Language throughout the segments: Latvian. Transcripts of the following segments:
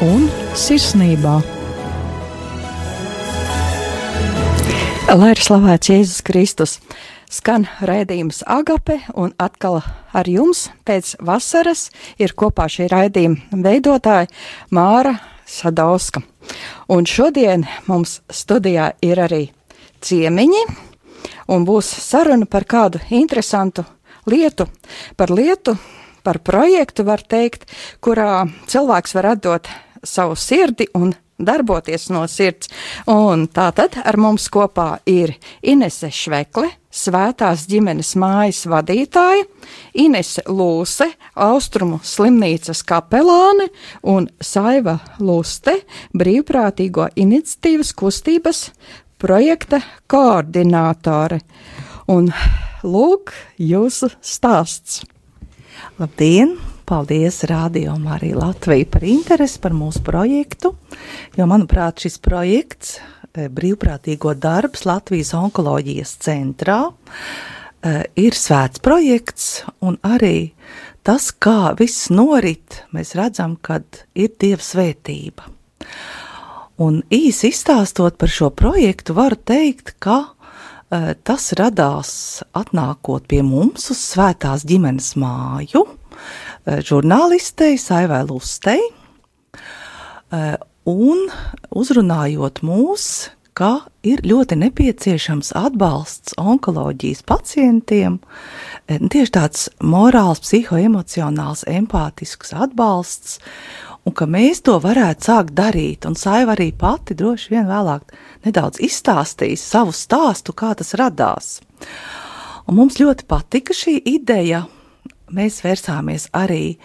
Un sirsnībā. Lai ir slavēts Jēzus Kristus, skan raidījums Agape, un atkal ar jums pēc vasaras ir kopā šī raidījuma veidotāja Māra Sadauska. Un šodien mums studijā ir arī ciemiņi, un būs saruna par kādu interesantu lietu, par lietu, par projektu, var teikt, kurā cilvēks var atdot savu sirdi un darboties no sirds. Un tātad ar mums kopā ir Inese Švekle, Svētās ģimenes mājas vadītāja, Inese Lūse, Austrumu slimnīcas kapelāne un Saiva Luste, brīvprātīgo iniciatīvas kustības projekta koordinātore. Un lūk, jūsu stāsts! Labdien! Paldies Radio Marija Latvija par interesi par mūsu projektu, jo, manuprāt, šis projekts eh, brīvprātīgo darbs Latvijas onkoloģijas centrā eh, ir svēts projekts. Un arī tas, kā viss norit, mēs redzam, kad ir Dieva svētība. Un īsi izstāstot par šo projektu, varu teikt, ka uh, tas radās atnākot pie mums uz svētās ģimenes māju, Eh, žurnālistei Saivai Lustei eh, un uzrunājot mūs, ka ir ļoti nepieciešams atbalsts onkoloģijas pacientiem, eh, tieši tāds morāls, psihoemocionāls, empātisks atbalsts, un ka mēs to varētu sākt darīt. Un Saiva arī pati droši vien vēlāk nedaudz izstāstīs savu stāstu, kā tas radās. Un mums ļoti patika šī ideja, mēs vērsāmies arī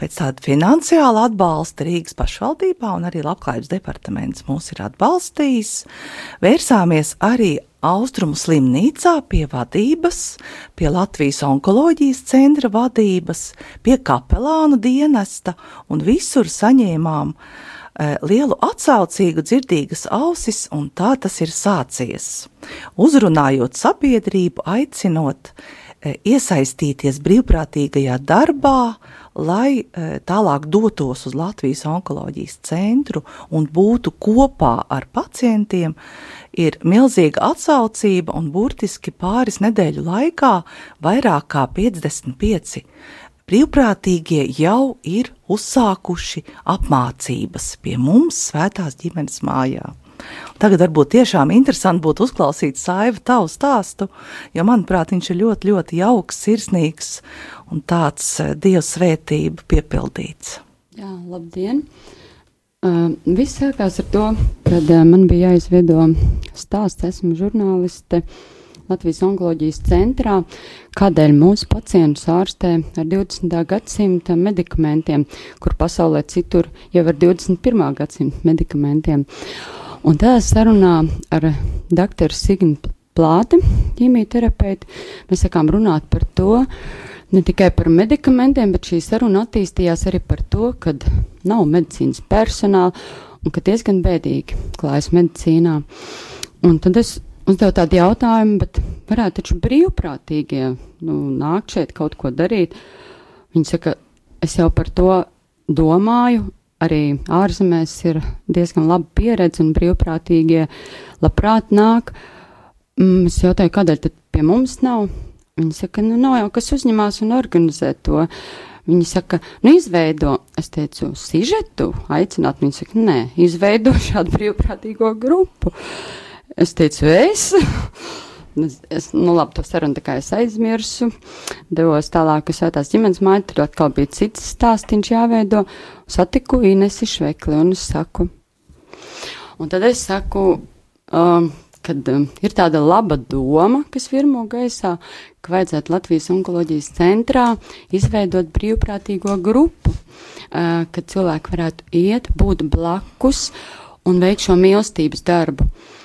pēc tāda finansiāla atbalsta Rīgas pašvaldībā, un arī Labklājības departaments mūs ir atbalstījis. Vērsāmies arī Austrumu slimnīcā pie vadības, pie Latvijas onkoloģijas centra vadības, pie kapelānu dienesta, un visur saņēmām e, lielu atsaucīgu dzirdīgas ausis, un tā tas ir sācies. Uzrunājot sabiedrību, aicinot iesaistīties brīvprātīgajā darbā, lai e, tālāk dotos uz Latvijas onkoloģijas centru un būtu kopā ar pacientiem, ir milzīga atsaucība un burtiski pāris nedēļu laikā vairāk kā 55 brīvprātīgie jau ir uzsākuši apmācības pie mums Svētās ģimenes mājā. Tagad varbūt tiešām interesanti būtu uzklausīt Saivu tavu stāstu, jo, manuprāt, viņš ir ļoti, ļoti jauks, sirsnīgs un tāds eh, Dieva svētība piepildīts. Jā, labdien! Uh, viss sākās ar to, kad uh, man bija jāizveido stāsts, esmu žurnāliste Latvijas onkoloģijas centrā, kādēļ mūsu pacientus ārstē ar 20. gadsimta medikamentiem, kur pasaulē citur jau ar 21. gadsimta medikamentiem. Uh, Un tādā sarunā ar doktoru Signu Plāti, ķīmijterapeitu, mēs sākām runāt par to, ne tikai par medikamentiem, bet šī saruna attīstījās arī par to, ka nav medicīnas personāla un ka diezgan bēdīgi klājas medicīnā. Un tad es uzdevu tādu jautājumu, bet varētu taču brīvprātīgie nu, nākt šeit kaut ko darīt. Viņi saka, es jau par to domāju, arī ārzemēs ir diezgan laba pieredze un brīvprātīgie labprāt nāk. Mm, es jautāju, kādēļ tad pie mums nav? Viņi saka, nu nav jau kas uzņemās un organizē to. Viņi saka, nu izveido, es teicu, sižetu, aicināt. Viņi saka, nē, izveido šādu brīvprātīgo grupu. Es teicu, es. Es, nu, labi, to sarunu tā kā es aizmirsu. Devos tālāk uz Svētās ģimenes māju, tur atkal bija cits stāstīns jāveido. Satiku Inesi Švekli un es saku. Un tad es saku, um, kad um, ir tāda laba doma, kas virmo gaisā, ka vajadzētu Latvijas onkoloģijas centrā izveidot brīvprātīgo grupu, uh, kad cilvēki varētu iet, būt blakus un veikt šo mīlestības darbu. Uh,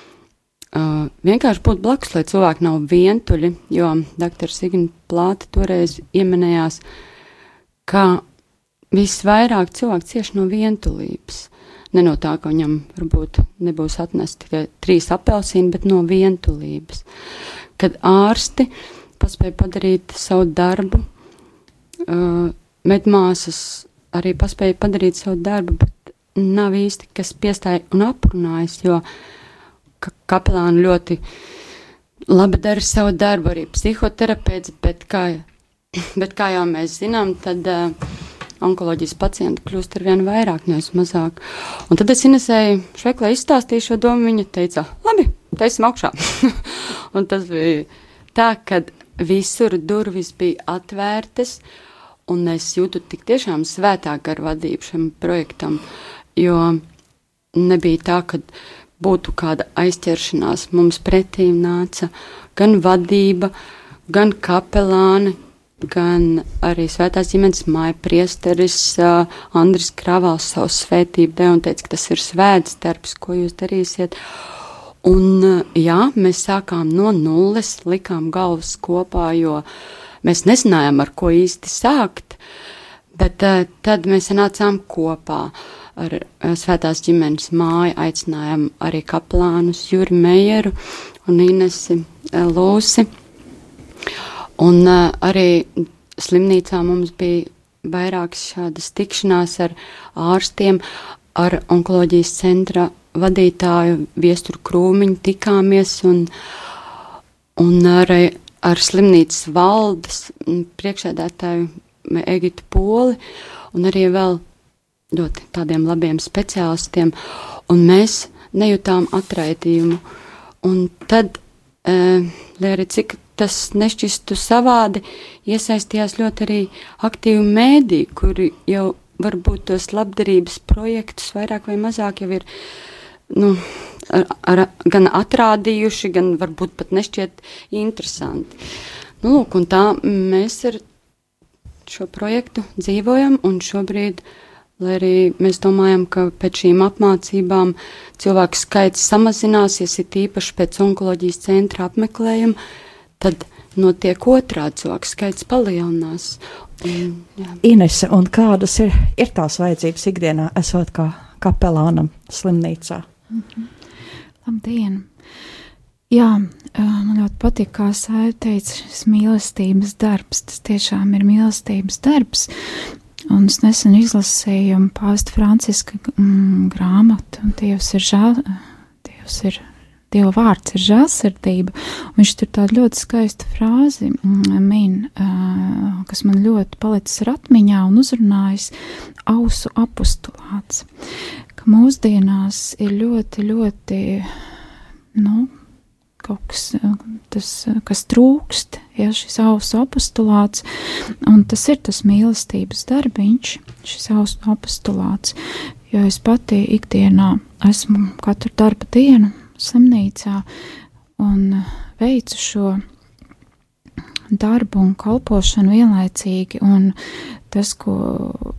Uh, vienkārši būt blakus, lai cilvēki nav vientuļi, jo dr. Signa Plāta toreiz iemanējās, ka visvairāk cilvēki cieši no vientulības. Ne no tā, ka viņam varbūt nebūs atnesti tikai trīs apelsīni, bet no vientulības. Kad ārsti paspēja padarīt savu darbu, uh, medmāsas arī paspēja padarīt savu darbu, bet nav īsti kas piestāja un aprunājas, jo ka kapelāni ļoti labi dara savu darbu, arī psihoterapeits, bet kā, bet kā jau mēs zinām, tad uh, onkoloģijas pacientu kļūst ar vien vairāk, nevis mazāk. Un tad es Inesēju Šveklē izstāstīju šo domu, viņa teica, labi, taisim augšā. un tas bija tā, ka visur durvis bija atvērtas, un es jūtu tik tiešām svētāk ar vadību šim projektam, jo nebija tā, ka būtu kāda aizķeršanās. Mums pretī nāca gan vadība, gan kapelāni, gan arī svētās ģimenes māja priesteris uh, Andris Kravāls savu svētību deva un teica, ka tas ir svēts darbs, ko jūs darīsiet. Un uh, jā, mēs sākām no nulles, likām galvas kopā, jo mēs nezinājām, ar ko īsti sākt, bet uh, tad mēs sanācām kopā ar uh, svētās ģimenes māju, aicinājām arī kaplānus Juri Mejeru un Inesi uh, Lūsi. Un uh, arī slimnīcā mums bija vairākas šādas tikšanās ar ārstiem, ar onkoloģijas centra vadītāju Viesturu Krūmiņu tikāmies un, un arī ar slimnīcas valdes priekšēdētāju Egitu Poli un arī vēl ļoti tādiem labiem speciālistiem, un mēs nejūtām atraidījumu. Un tad, e, lai arī cik tas nešķistu savādi, iesaistījās ļoti arī aktīvi mēdī, kuri jau varbūt tos labdarības projektus vairāk vai mazāk jau ir nu, ar, ar, gan atrādījuši, gan varbūt pat nešķiet interesanti. Nu, lūk, un tā mēs ar šo projektu dzīvojam, un šobrīd, lai arī mēs domājam, ka pēc šīm apmācībām cilvēku skaits samazināsies, ir īpaši pēc onkoloģijas centra apmeklējuma, tad notiek otrādi cilvēku skaits palielinās. Un, jā. Inese, un kādas ir, ir tās vajadzības ikdienā, esot kā kapelānam slimnīcā? Mm -hmm. Labdien! Jā, man ļoti patīk, kā Sēja teica, šis mīlestības darbs. Tas tiešām ir mīlestības darbs. Un es nesen izlasīju pāvesta Franciska mm, grāmatu, un Dievs ir žēl, Dievs ir Dieva vārds ir žēlsirdība. Viņš tur tādu ļoti skaistu frāzi mm, min, kas man ļoti palicis ar atmiņā un uzrunājis ausu apustulāts, ka mūsdienās ir ļoti, ļoti, nu, kaut kas, tas, kas trūkst, ja šis ausu apustulāts, un tas ir tas mīlestības darbiņš, šis ausu apustulāts, jo es pati ikdienā esmu katru darba dienu slimnīcā un veicu šo darbu un kalpošanu vienlaicīgi, un tas, ko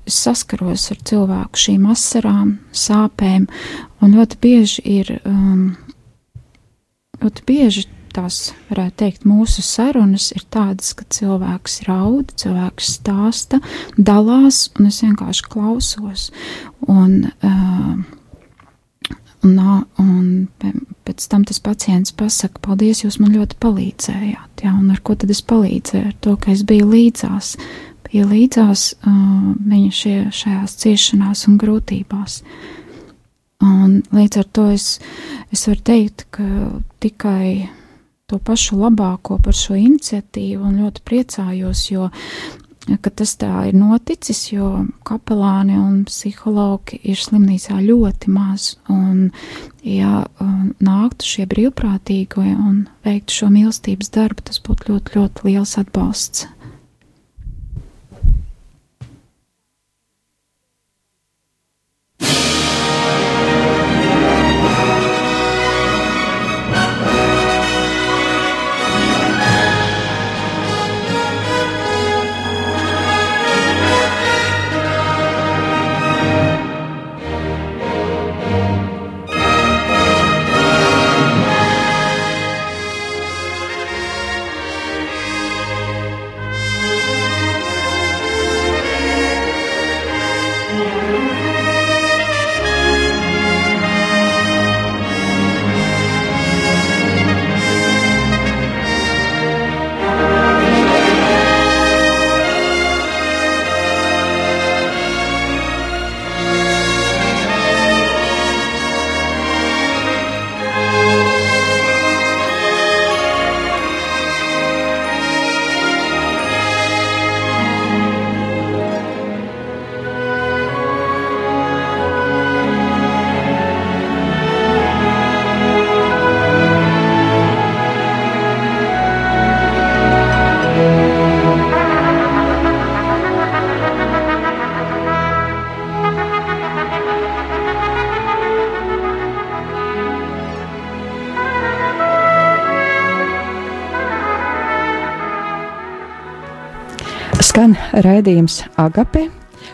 es saskaros ar cilvēku šīm asarām, sāpēm, un ļoti bieži ir, um, ļoti bieži tās, varētu teikt, mūsu sarunas ir tādas, ka cilvēks raud, cilvēks stāsta, dalās, un es vienkārši klausos, un uh, Un, un pēc tam tas pacients pasakā, paldies, jūs man ļoti palīdzējāt. Jā, un ar ko tad es palīdzēju? Ar to, ka es biju līdzās, biju līdzās uh, viņa šie, šajās ciešanās un grūtībās. Un līdz ar to es, es varu teikt, ka tikai to pašu labāko par šo iniciatīvu un ļoti priecājos, jo tas tā ir noticis, jo kapelāni un psihologi ir slimnīcā ļoti maz. Un, ja um, nāktu šie brīvprātīgie un veiktu šo mīlestības darbu, tas būtu ļoti, ļoti liels atbalsts. Skan raidījums Agape,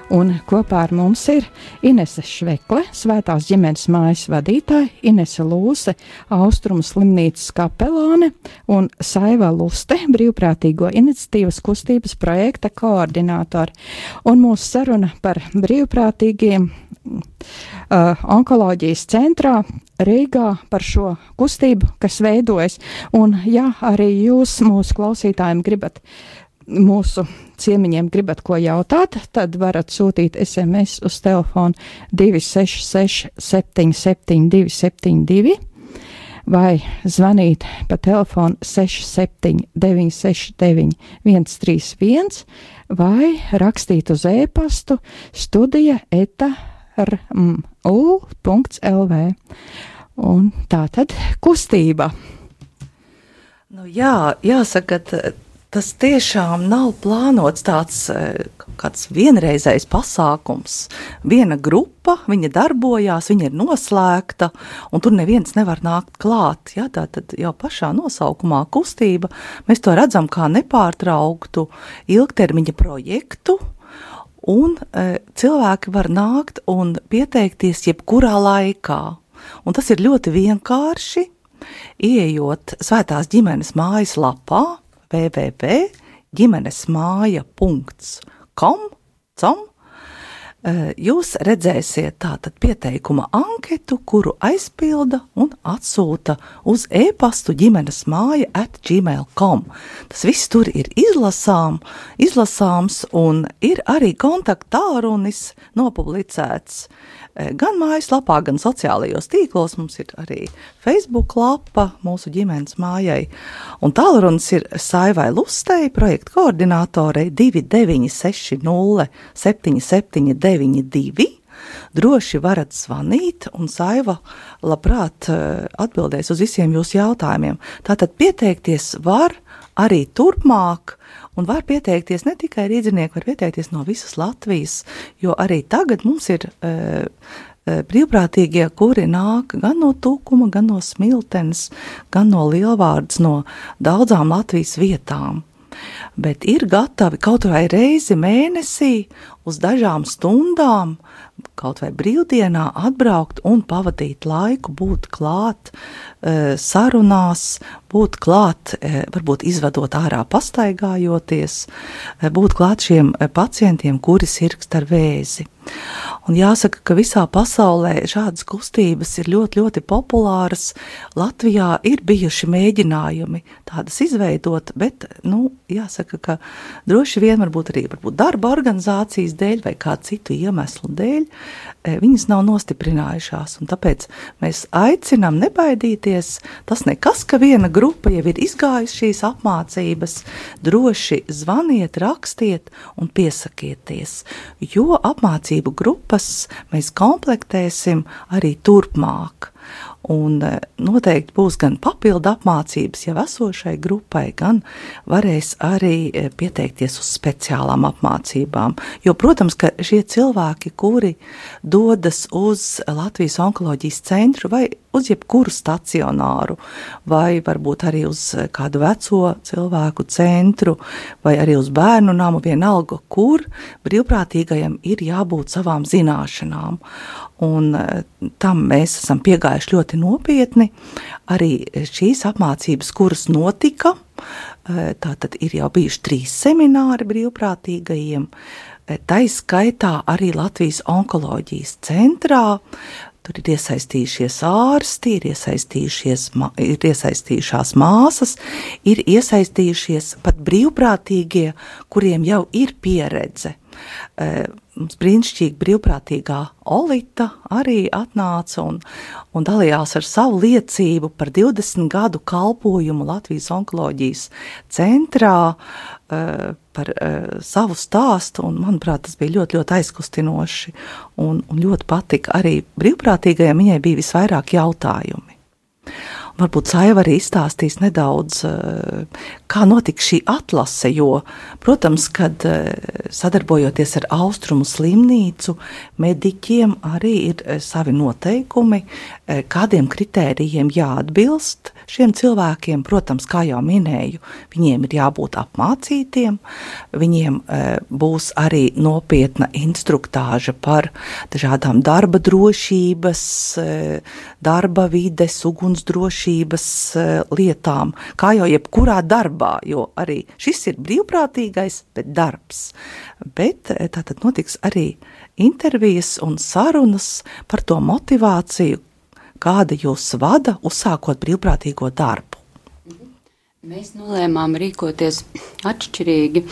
un kopā ar mums ir Inese Švekle, Svētās ģimenes mājas vadītāja, Inese Lūse, Austrumu slimnīcas kapelāne un Saiva Luste, brīvprātīgo iniciatīvas kustības projekta koordinātori. Un mūsu saruna par brīvprātīgiem uh, onkoloģijas centrā Rīgā par šo kustību, kas veidojas. Un, ja arī jūs mūsu klausītājiem gribat mūsu ciemiņiem gribat ko jautāt, tad varat sūtīt SMS uz telefonu 266 772 72 vai zvanīt pa telefonu 67 969 131 vai rakstīt uz e-pastu studija eta rmu.lv. Un tā tad kustība. Nu, jā, jāsaka, tas tiešām nav plānots tāds e, kāds vienreizējs pasākums. Viena grupa, viņa darbojās, viņa ir noslēgta, un tur neviens nevar nākt klāt. Ja, tā tad jau pašā nosaukumā kustība mēs to redzam kā nepārtrauktu ilgtermiņa projektu. Un e, cilvēki var nākt un pieteikties jebkurā laikā. Un tas ir ļoti vienkārši. Ieejot svētās ģimenes mājas lapā, www.ģimenesmāja.com, eh, jūs redzēsiet tātad pieteikuma anketu, kuru aizpilda un atsūta uz e-pastu ģimenes māja at gmail.com. Tas viss tur ir izlasām, izlasāms un ir arī kontaktārunis nopublicēts Eh, gan mājaslapā, gan sociālajos tīklos. Mums ir arī Facebook lapa mūsu ģimenes mājai. Un tālrunis ir Saivai Lustei, projekta koordinātorei 2960 7792. Droši varat zvanīt, un Saiva labprāt eh, atbildēs uz visiem jūsu jautājumiem. Tātad pieteikties var arī turpmāk, Un var pieteikties ne tikai rīznieki, var pieteikties no visas Latvijas, jo arī tagad mums ir uh, brīvprātīgie, kuri nāk gan no Tūkuma, gan no Smiltenes, gan no Lielvārdas, no daudzām Latvijas vietām. Bet ir gatavi kaut vai reizi mēnesī uz dažām stundām, kaut vai brīvdienā atbraukt un pavadīt laiku, būt klāt e, sarunās, būt klāt, e, varbūt izvedot ārā pastaigājoties, e, būt klāt šiem pacientiem, kuri sirgst ar vēzi. Un jāsaka, ka visā pasaulē šādas kustības ir ļoti, ļoti populāras. Latvijā ir bijuši mēģinājumi tādas izveidot, bet, nu, jāsaka, ka droši vien varbūt arī varbūt darba organizācijas dēļ vai kādu citu iemeslu dēļ e, viņas nav nostiprinājušās. Un tāpēc mēs aicinām nebaidīties. Tas nekas, ka viena grupa jau ir izgājusi šīs apmācības, droši zvaniet, rakstiet un piesakieties, jo apmācības mācību grupas mēs komplektēsim arī turpmāk. Un e, noteikti būs gan papildu apmācības jau esošai grupai, gan varēs arī e, pieteikties uz speciālām apmācībām. Jo, protams, ka šie cilvēki, kuri dodas uz Latvijas onkoloģijas centru vai uz jebkuru stacionāru, vai varbūt arī uz kādu veco cilvēku centru, vai arī uz bērnu namu, vienalga, kur brīvprātīgajam ir jābūt savām zināšanām. Un e, tam mēs esam piegājuši ļoti nopietni. Arī šīs apmācības, kuras notika, e, tātad ir jau bijuši trīs semināri brīvprātīgajiem. E, tā izskaitā arī Latvijas onkoloģijas centrā. Tur ir iesaistījušies ārsti, ir, iesaistījušies, ir iesaistījušās māsas, ir iesaistījušies pat brīvprātīgie, kuriem jau ir pieredze. Mums brīnišķīgi brīvprātīgā Olita arī atnāca un, un dalījās ar savu liecību par 20 gadu kalpojumu Latvijas onkoloģijas centrā, uh, par uh, savu stāstu, un manuprāt, tas bija ļoti, ļoti aizkustinoši un, un ļoti patika arī brīvprātīgajai, viņai bija visvairāk jautājumi. Varbūt Saiva arī izstāstīs nedaudz, kā notika šī atlase, jo, protams, kad sadarbojoties ar Austrumu slimnīcu, mediķiem arī ir savi noteikumi, kādiem kritērijiem jāatbilst šiem cilvēkiem. Protams, kā jau minēju, viņiem ir jābūt apmācītiem, viņiem būs arī nopietna instruktāža par dažādām darba drošības, darba vides, ugunsdrošības lietām, kā jau jebkurā darbā, jo arī šis ir brīvprātīgais, bet darbs. Bet tātad notiks arī intervijas un sarunas par to motivāciju, kāda jūs vada, uzsākot brīvprātīgo darbu? Mēs nolēmām rīkoties atšķirīgi.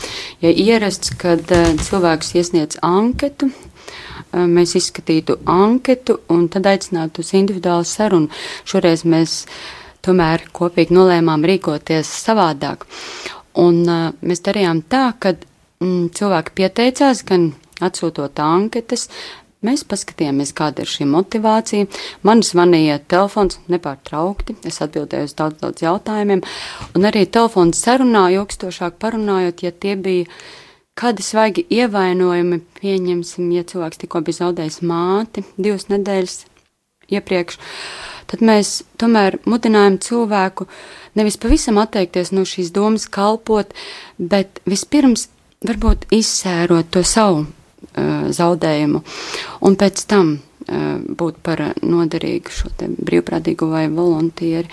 Ja ierasts, kad uh, cilvēks iesniedz anketu, uh, mēs izskatītu anketu un tad aicinātu uz individuālu sarunu. Šoreiz mēs tomēr kopīgi nolēmām rīkoties savādāk. Un uh, mēs darījām tā, ka mm, cilvēki pieteicās gan atsūtot anketas, Mēs paskatījāmies, kāda ir šī motivācija. Man zvanīja telefons nepārtraukti. Es atbildēju uz daudz, daudz jautājumiem. Un arī telefons sarunā, ilgstošāk parunājot, ja tie bija kādi svaigi ievainojumi, pieņemsim, ja cilvēks tikko bija zaudējis māti divas nedēļas iepriekš, tad mēs tomēr mudinājam cilvēku nevis pavisam atteikties no šīs domas kalpot, bet vispirms varbūt izsērot to savu zaudējumu, un pēc tam būt par noderīgu šo brīvprātīgo vai voluntieri.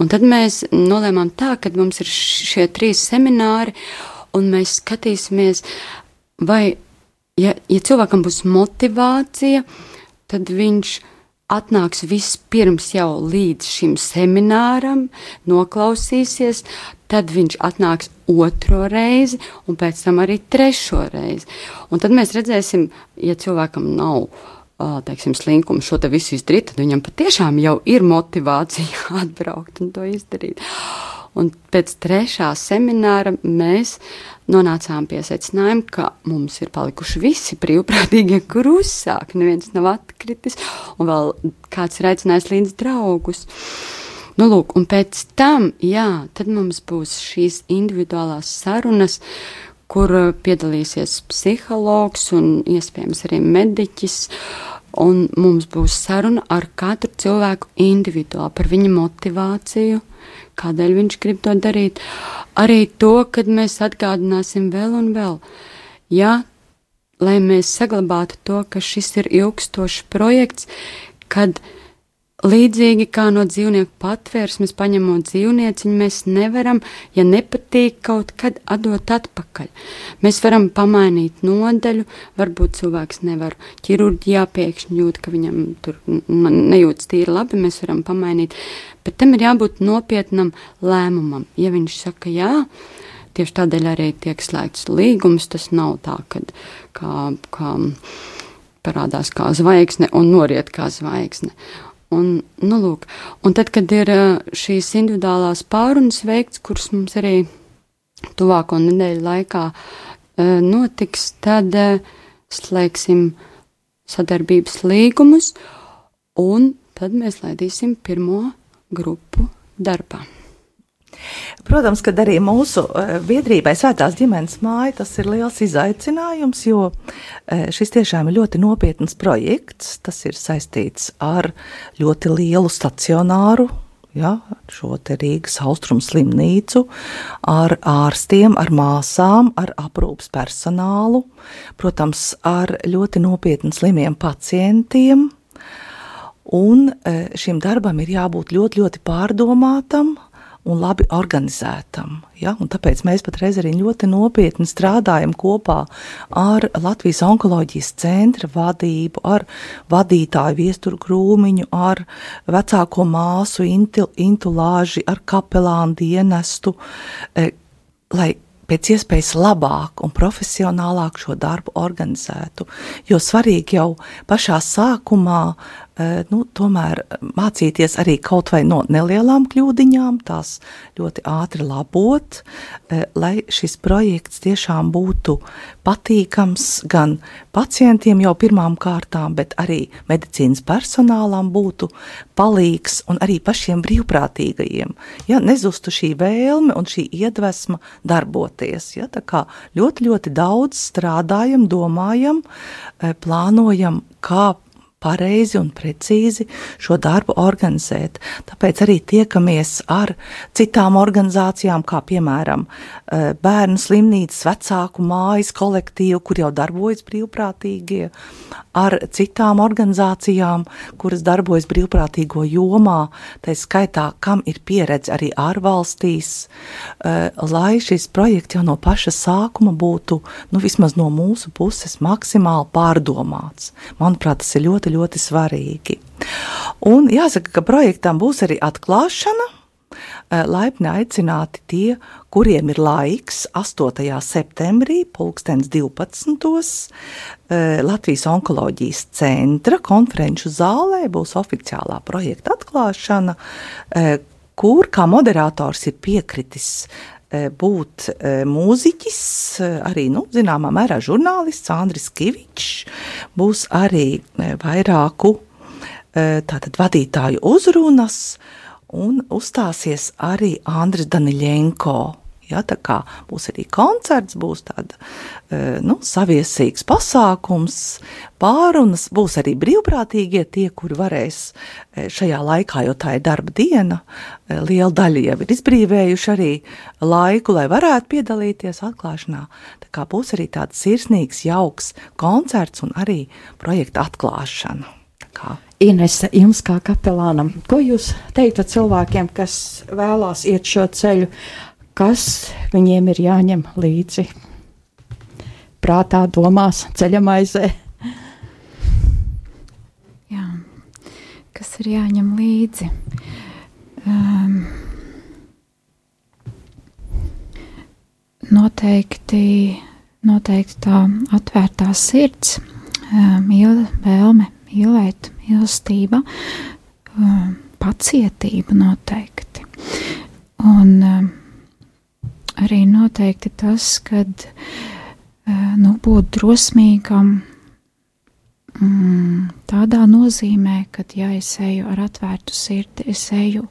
Un tad mēs nolēmām tā, ka mums ir šie trīs semināri, un mēs skatīsimies, vai, ja, ja cilvēkam būs motivācija, tad viņš atnāks vispirms jau līdz šim semināram, noklausīsies, tad viņš atnāks otro reizi, un pēc tam arī trešo reizi. Un tad mēs redzēsim, ja cilvēkam nav. Teiksim, slinkums šo te visu izdarīt, tad viņam patiešām jau ir motivācija atbraukt un to izdarīt. Un pēc trešā semināra mēs nonācām pie secinājuma, ka mums ir palikuši visi brīvprātīgie, kur uzsākt. Neviens nav atkritis, un vēl kāds ir aicinājis līdz draugus. Nu, lūk, un pēc tam, jā, tad mums būs šīs individuālās sarunas, kur piedalīsies psihologs un iespējams arī mediķis. Un mums būs saruna ar katru cilvēku individuāli par viņa motivāciju, kādēļ viņš grib to darīt. Arī to, kad mēs atgādināsim vēl un vēl, ja, lai mēs saglabātu to, ka šis ir ilgstošs projekts, kad Līdzīgi kā no dzīvnieku patvērsmes paņemot dzīvnieciņu, mēs nevaram, ja nepatīk, kaut kad atdot atpakaļ. Mēs varam pamainīt nodaļu, varbūt cilvēks nevar ķirurģijā pēkšņi jūt, ka viņam tur nejūtas tīri labi, mēs varam pamainīt, bet tam ir jābūt nopietnam lēmumam. Ja viņš saka jā, tieši tādēļ arī tiek slēgts līgums, tas nav tā, kad kā, kā parādās kā zvaigzne un noriet kā zvaigzne. Un, nu, lūk, un tad, kad ir šīs individuālās pārunas veikts, kuras mums arī tuvāko nedēļu laikā notiks, tad slēgsim sadarbības līgumus, un tad mēs laidīsim pirmo grupu darbā. Protams, ka arī mūsu eh, biedrībai Svētās ģimenes māja tas ir liels izaicinājums, jo eh, šis tiešām ir ļoti nopietns projekts. Tas ir saistīts ar ļoti lielu stacionāru ja, šo Rīgas austrumu slimnīcu, ar ārstiem, ar māsām, ar aprūpas personālu, protams, ar ļoti nopietni slimiem pacientiem. Un eh, šim darbam ir jābūt ļoti, ļoti pārdomātam, un labi organizētam. Ja? Un tāpēc mēs patreiz arī ļoti nopietni strādājam kopā ar Latvijas onkoloģijas centra vadību, ar vadītāju viesturu krūmiņu, ar vecāko māsu intil, intulāži, ar kapelānu dienestu, e, lai pēc iespējas labāk un profesionālāk šo darbu organizētu. Jo svarīgi jau pašā sākumā Eh, nu, tomēr mācīties arī kaut vai no nelielām kļūdiņām, tās ļoti ātri labot, eh, lai šis projekts tiešām būtu patīkams gan pacientiem jau pirmām kārtām, bet arī medicīnas personālam būtu palīgs un arī pašiem brīvprātīgajiem. Ja, nezustu šī vēlme un šī iedvesma darboties. Ja, tā kā ļoti, ļoti daudz strādājam, domājam, eh, plānojam, kā pareizi un precīzi šo darbu organizēt. Tāpēc arī tiekamies ar citām organizācijām, kā piemēram eh, Bērnu slimnīcas vecāku mājas kolektīvu, kur jau darbojas brīvprātīgie, ar citām organizācijām, kuras darbojas brīvprātīgo jomā, tā skaitā, kam ir pieredze arī ārvalstīs, eh, lai šis projekts jau no paša sākuma būtu, nu vismaz no mūsu puses, maksimāli pārdomāts. Manuprāt, tas ir ļoti ļoti, ļoti svarīgi. Un jāsaka, ka projektam būs arī atklāšana. Eh, laipni aicināti tie, kuriem ir laiks 8. septembrī, 2012. Eh, Latvijas onkoloģijas centra konferenču zālē būs oficiālā projekta atklāšana, eh, kur kā moderators ir piekritis būt mūziķis, arī, nu, zināmā mērā žurnālists Andris Kivičs, būs arī vairāku tātad vadītāju uzrunas, un uzstāsies arī Andris Daniļenko. Ja, tā kā būs arī koncerts, būs tāds nu, saviesīgs pasākums, pārunas, būs arī brīvprātīgie tie, kuri varēs šajā laikā, jo tā ir darba diena, liela daļa jau ir izbrīvējuši arī laiku, lai varētu piedalīties atklāšanā. Tā kā būs arī tāds sirsnīgs, jauks koncerts un arī projekta atklāšana. Inese, jums kā kapelānam, ko jūs teiktu cilvēkiem, kas vēlās iet šo ceļu, kas viņiem ir jāņem līdzi? Prātā, domās, ceļamaizē. Jā, kas ir jāņem līdzi? Um, noteikti, noteikti tā atvērtā sirds, mīla, vēlme mīlēt, mīlestība, um, pacietība noteikti. Un um, arī noteikti tas, kad uh, nu, būt drosmīgam mm, tādā nozīmē, ka, ja es eju ar atvērtu sirdi, es eju,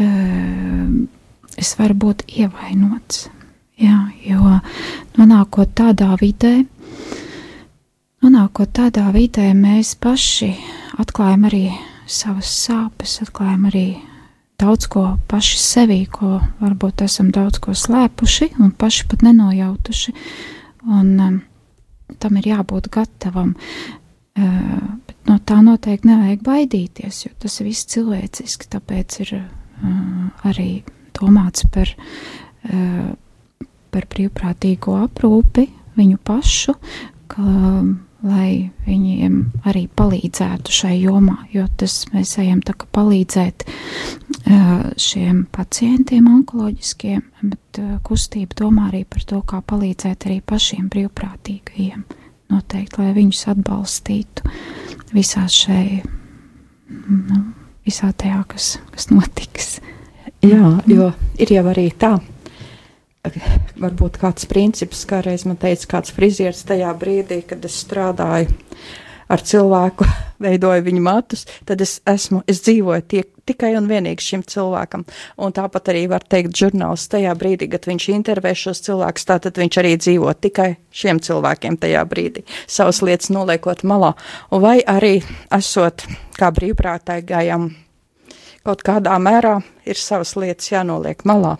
uh, es varu būt ievainots. Jā, jo nonākot tādā vidē, Nonākot tādā vidē, mēs paši atklājam arī savas sāpes, atklājam arī daudz ko paši sevī, ko varbūt esam daudz ko slēpuši un paši pat nenojautuši. Un, um, tam ir jābūt gatavam. Uh, bet no tā noteikti nevajag baidīties, jo tas viss cilvēciski. Tāpēc ir uh, arī domāts par, uh, par brīvprātīgo aprūpi viņu pašu, ka lai viņiem arī palīdzētu šai jomā, jo tas mēs ejam tā kā palīdzēt šiem pacientiem onkoloģiskiem, bet kustība domā arī par to, kā palīdzēt arī pašiem brīvprātīgajiem. Noteikti, lai viņus atbalstītu visā šai, nu, visā tajā, kas, kas notiks. Jā, jo ir jau arī tā, varbūt kāds princips, kā reiz man teica kāds frizieris tajā brīdī, kad es strādāju ar cilvēku, veidoju viņa matus, tad es esmu, es dzīvoju tie, tikai un vienīgi šim cilvēkam. Un tāpat arī var teikt žurnāls tajā brīdī, kad viņš intervē šos cilvēkus, tātad viņš arī dzīvo tikai šiem cilvēkiem tajā brīdī, savas lietas noliekot malā. Un vai arī esot kā brīvprātīgajam kaut kādā mērā ir savas lietas jānoliek malā.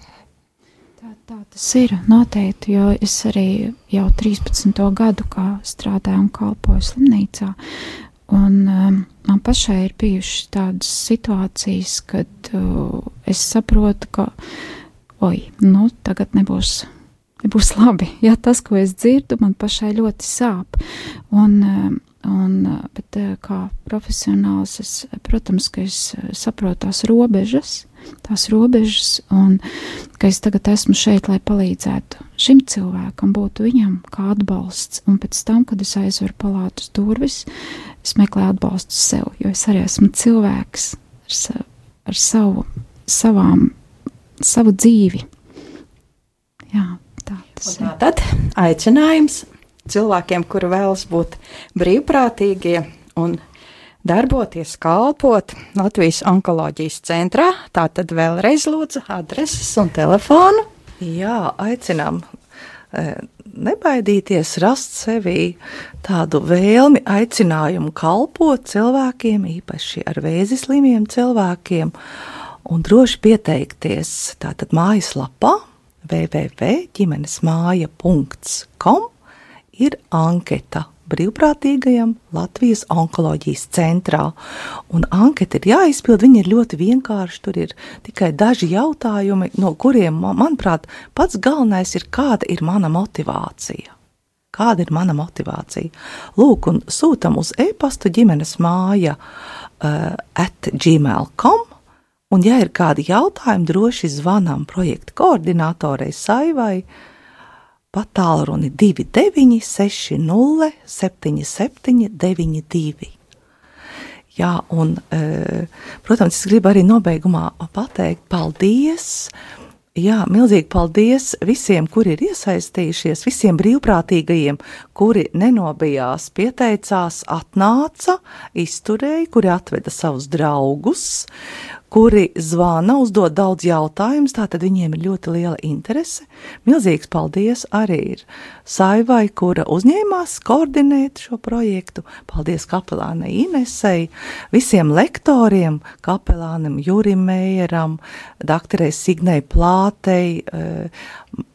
Tā, tā tas ir noteikti, jo es arī jau 13. gadu strādāju un kalpoju slimnīcā. Un, um, man pašai ir bijušas tādas situācijas, kad uh, es saprotu, ka, oi, nu, tagad nebūs, nebūs labi. Jā, tas, ko es dzirdu, man pašai ļoti sāp. Un, um, Un, bet kā profesionāls, es, protams, ka es saprotu tās robežas, tās robežas, un ka es tagad esmu šeit, lai palīdzētu šim cilvēkam, būtu viņam kā atbalsts. Un pēc tam, kad es aizveru palātas durvis, es meklēju atbalstu sev, jo es arī esmu cilvēks ar, sa ar savu, savām, savu dzīvi. Jā, tā tas ir. Tad aicinājums cilvēkiem, kuri vēlas būt brīvprātīgie un darboties, kalpot Latvijas onkoloģijas centrā. Tātad vēlreiz lūdzu adreses un telefonu. Jā, aicinām e, nebaidīties rast sevī tādu vēlmi, aicinājumu kalpot cilvēkiem, īpaši ar vēzi slimiem cilvēkiem, un droši pieteikties tātad mājaslapā www.ģimenesmāja.com ir anketa brīvprātīgajam Latvijas onkoloģijas centrā. Un anketa ir jāizpild, viņa ir ļoti vienkārša. Tur ir tikai daži jautājumi, no kuriem, manuprāt, pats galvenais ir, kāda ir mana motivācija. Kāda ir mana motivācija? Lūk, un sūtam uz e-pastu ģimenes māja uh, at gmail.com. Un, ja ir kādi jautājumi, droši zvanām projekta koordinatorei Saivai pa tālruni 2960 77 92. Jā, un, e, protams, es gribu arī nobeigumā pateikt paldies. Jā, milzīgi paldies visiem, kuri ir iesaistījušies, visiem brīvprātīgajiem, kuri nenobijās, pieteicās, atnāca, izturēja, kuri atveda savus draugus, kuri zvana, uzdod daudz jautājumus, tātad viņiem ir ļoti liela interese. Milzīgs paldies arī ir Saivai, kura uzņēmās koordinēt šo projektu. Paldies kapelānei Inesei, visiem lektoriem, kapelānam Jurim Mējeram, doktorei Signei Plātei, eh,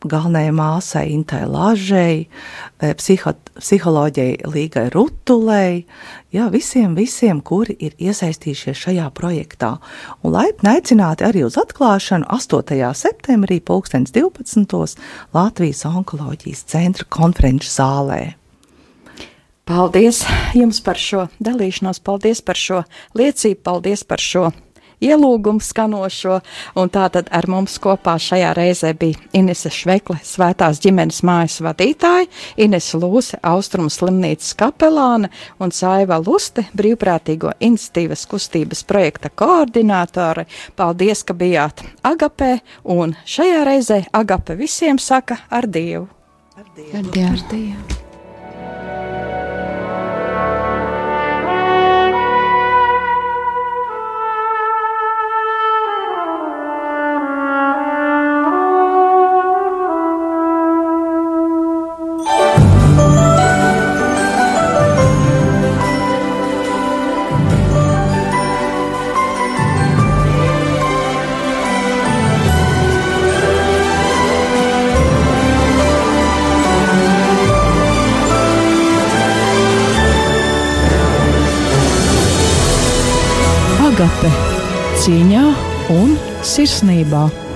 galvenajai māsai Intai Lažai, eh, psiho, psiholoģijai Līgai Rutulei, jā, visiem, visiem, kuri ir iesaistījušies šajā projektā. Un laipni aicināti arī uz atklāšanu 8. septembrī 2012. Latvijas onkoloģijas centra konferenču zālē. Paldies jums par šo dalīšanos, paldies par šo liecību, paldies par šo ielūgumu skanošo, un tātad ar mums kopā šajā reizē bija Inese Švekle, svētās ģimenes mājas vadītāja, Inese Lūse, Austrumu slimnīcas kapelāne un Saiva Luste, brīvprātīgo institīvas kustības projekta koordinātore. Paldies, ka bijāt Agapē, un šajā reizē Agape visiem saka ar Dievu. Ar Dievu. Ar Dievu. Ar Dievu. Agape cieņā un sirsnībā.